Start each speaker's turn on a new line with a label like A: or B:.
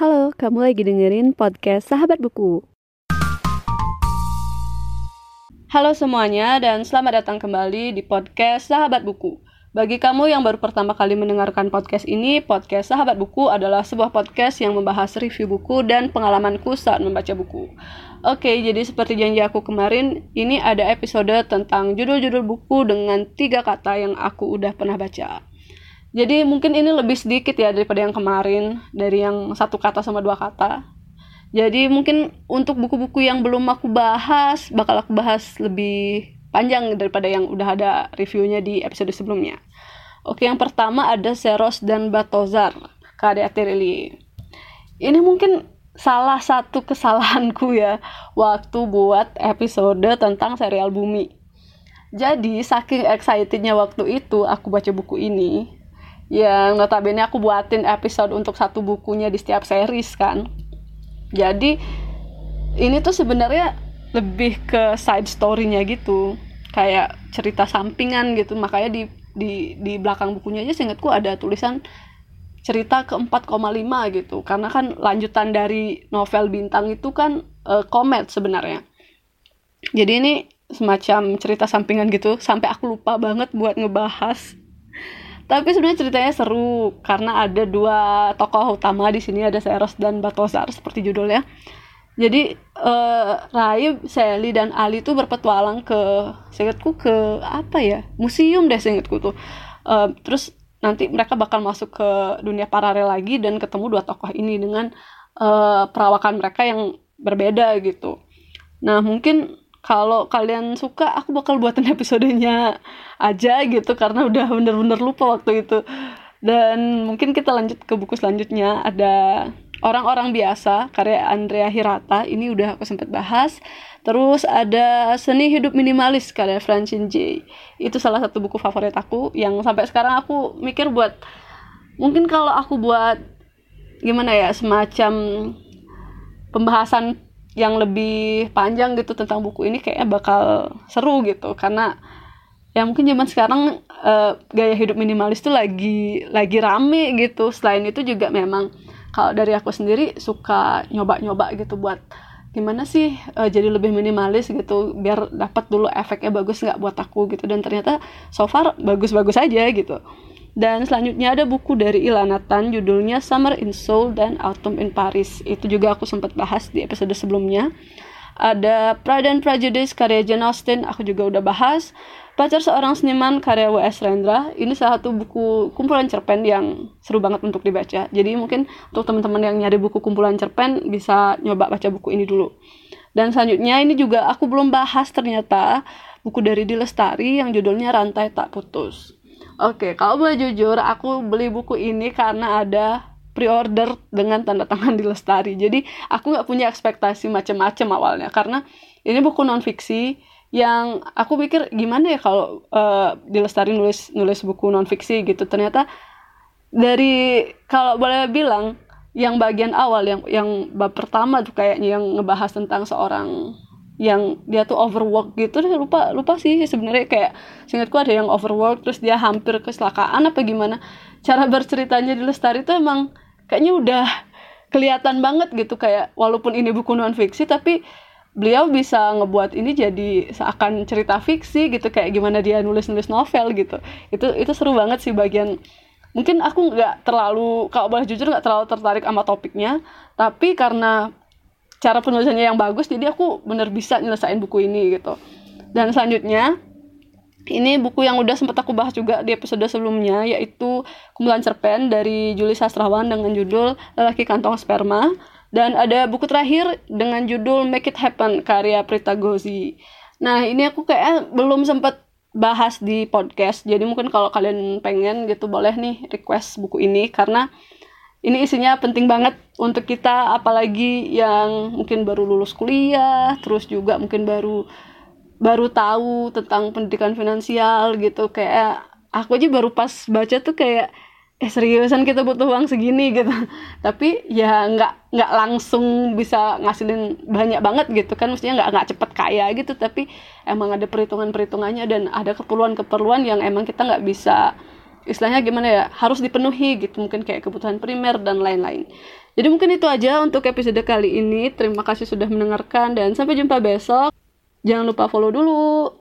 A: Halo, kamu lagi dengerin podcast Sahabat Buku. Halo semuanya dan selamat datang kembali di podcast Sahabat Buku. Bagi kamu yang baru pertama kali mendengarkan podcast ini, podcast Sahabat Buku adalah sebuah podcast yang membahas review buku dan pengalamanku saat membaca buku. Oke, jadi seperti janji aku kemarin, ini ada episode tentang judul-judul buku dengan tiga kata yang aku udah pernah baca. Jadi mungkin ini lebih sedikit ya daripada yang kemarin, dari yang satu kata sama dua kata. Jadi mungkin untuk buku-buku yang belum aku bahas, bakal aku bahas lebih panjang daripada yang udah ada reviewnya di episode sebelumnya. Oke, yang pertama ada Seros dan Batozar, karya Tirili. Ini mungkin salah satu kesalahanku ya waktu buat episode tentang serial Bumi. Jadi, saking excitednya waktu itu aku baca buku ini, yang notabene aku buatin episode untuk satu bukunya di setiap series kan. Jadi, ini tuh sebenarnya lebih ke side story-nya gitu. Kayak cerita sampingan gitu. Makanya di di di belakang bukunya aja seingatku ada tulisan cerita ke 4,5 gitu. Karena kan lanjutan dari novel bintang itu kan uh, komet sebenarnya. Jadi ini semacam cerita sampingan gitu. Sampai aku lupa banget buat ngebahas tapi sebenarnya ceritanya seru karena ada dua tokoh utama di sini ada Seros dan Batosar seperti judulnya. Jadi uh, Raib, Sally dan Ali tuh berpetualang ke seingatku ke apa ya? Museum deh seingatku tuh. Uh, terus nanti mereka bakal masuk ke dunia paralel lagi dan ketemu dua tokoh ini dengan uh, perawakan mereka yang berbeda gitu. Nah mungkin kalau kalian suka aku bakal buatin episodenya aja gitu karena udah bener-bener lupa waktu itu. Dan mungkin kita lanjut ke buku selanjutnya. Ada orang-orang biasa karya Andrea Hirata. Ini udah aku sempat bahas. Terus ada seni hidup minimalis karya Francine J. Itu salah satu buku favorit aku yang sampai sekarang aku mikir buat mungkin kalau aku buat gimana ya semacam pembahasan yang lebih panjang gitu tentang buku ini kayaknya bakal seru gitu. Karena ya mungkin zaman sekarang uh, gaya hidup minimalis tuh lagi lagi rame gitu. Selain itu juga memang kalau dari aku sendiri suka nyoba-nyoba gitu buat gimana sih uh, jadi lebih minimalis gitu biar dapat dulu efeknya bagus nggak buat aku gitu. Dan ternyata so far bagus-bagus aja gitu dan selanjutnya ada buku dari Ilana Tan judulnya Summer in Seoul dan Autumn in Paris itu juga aku sempat bahas di episode sebelumnya ada Pride and Prejudice karya Jane Austen aku juga udah bahas Pacar Seorang Seniman karya W.S. Rendra ini salah satu buku kumpulan cerpen yang seru banget untuk dibaca. Jadi mungkin untuk teman-teman yang nyari buku kumpulan cerpen bisa nyoba baca buku ini dulu. Dan selanjutnya ini juga aku belum bahas ternyata buku dari Dilestari yang judulnya Rantai Tak Putus. Oke, kalau boleh jujur aku beli buku ini karena ada pre-order dengan tanda tangan Dilestari. Jadi aku nggak punya ekspektasi macam-macam awalnya karena ini buku non fiksi yang aku pikir gimana ya kalau uh, dilestari nulis nulis buku non fiksi gitu ternyata dari kalau boleh bilang yang bagian awal yang yang bab pertama tuh kayaknya yang ngebahas tentang seorang yang dia tuh overwork gitu deh lupa lupa sih sebenarnya kayak singkatku ada yang overwork terus dia hampir kecelakaan apa gimana. Cara berceritanya di lestari tuh emang kayaknya udah kelihatan banget gitu kayak walaupun ini buku non fiksi tapi beliau bisa ngebuat ini jadi seakan cerita fiksi gitu kayak gimana dia nulis-nulis novel gitu. Itu itu seru banget sih bagian. Mungkin aku nggak terlalu kalau boleh jujur nggak terlalu tertarik sama topiknya tapi karena cara penulisannya yang bagus jadi aku bener bisa nyelesain buku ini gitu dan selanjutnya ini buku yang udah sempat aku bahas juga di episode sebelumnya yaitu kumpulan cerpen dari Juli Sastrawan dengan judul Lelaki Kantong Sperma dan ada buku terakhir dengan judul Make It Happen karya Prita Gozi. Nah, ini aku kayak belum sempat bahas di podcast. Jadi mungkin kalau kalian pengen gitu boleh nih request buku ini karena ini isinya penting banget untuk kita apalagi yang mungkin baru lulus kuliah, terus juga mungkin baru baru tahu tentang pendidikan finansial gitu. Kayak aku aja baru pas baca tuh kayak eh seriusan kita butuh uang segini gitu. Tapi ya nggak nggak langsung bisa ngasilin banyak banget gitu kan. Mestinya nggak nggak cepet kaya gitu. Tapi emang ada perhitungan perhitungannya dan ada keperluan keperluan yang emang kita nggak bisa istilahnya gimana ya harus dipenuhi gitu mungkin kayak kebutuhan primer dan lain-lain Jadi mungkin itu aja untuk episode kali ini. Terima kasih sudah mendengarkan dan sampai jumpa besok. Jangan lupa follow dulu.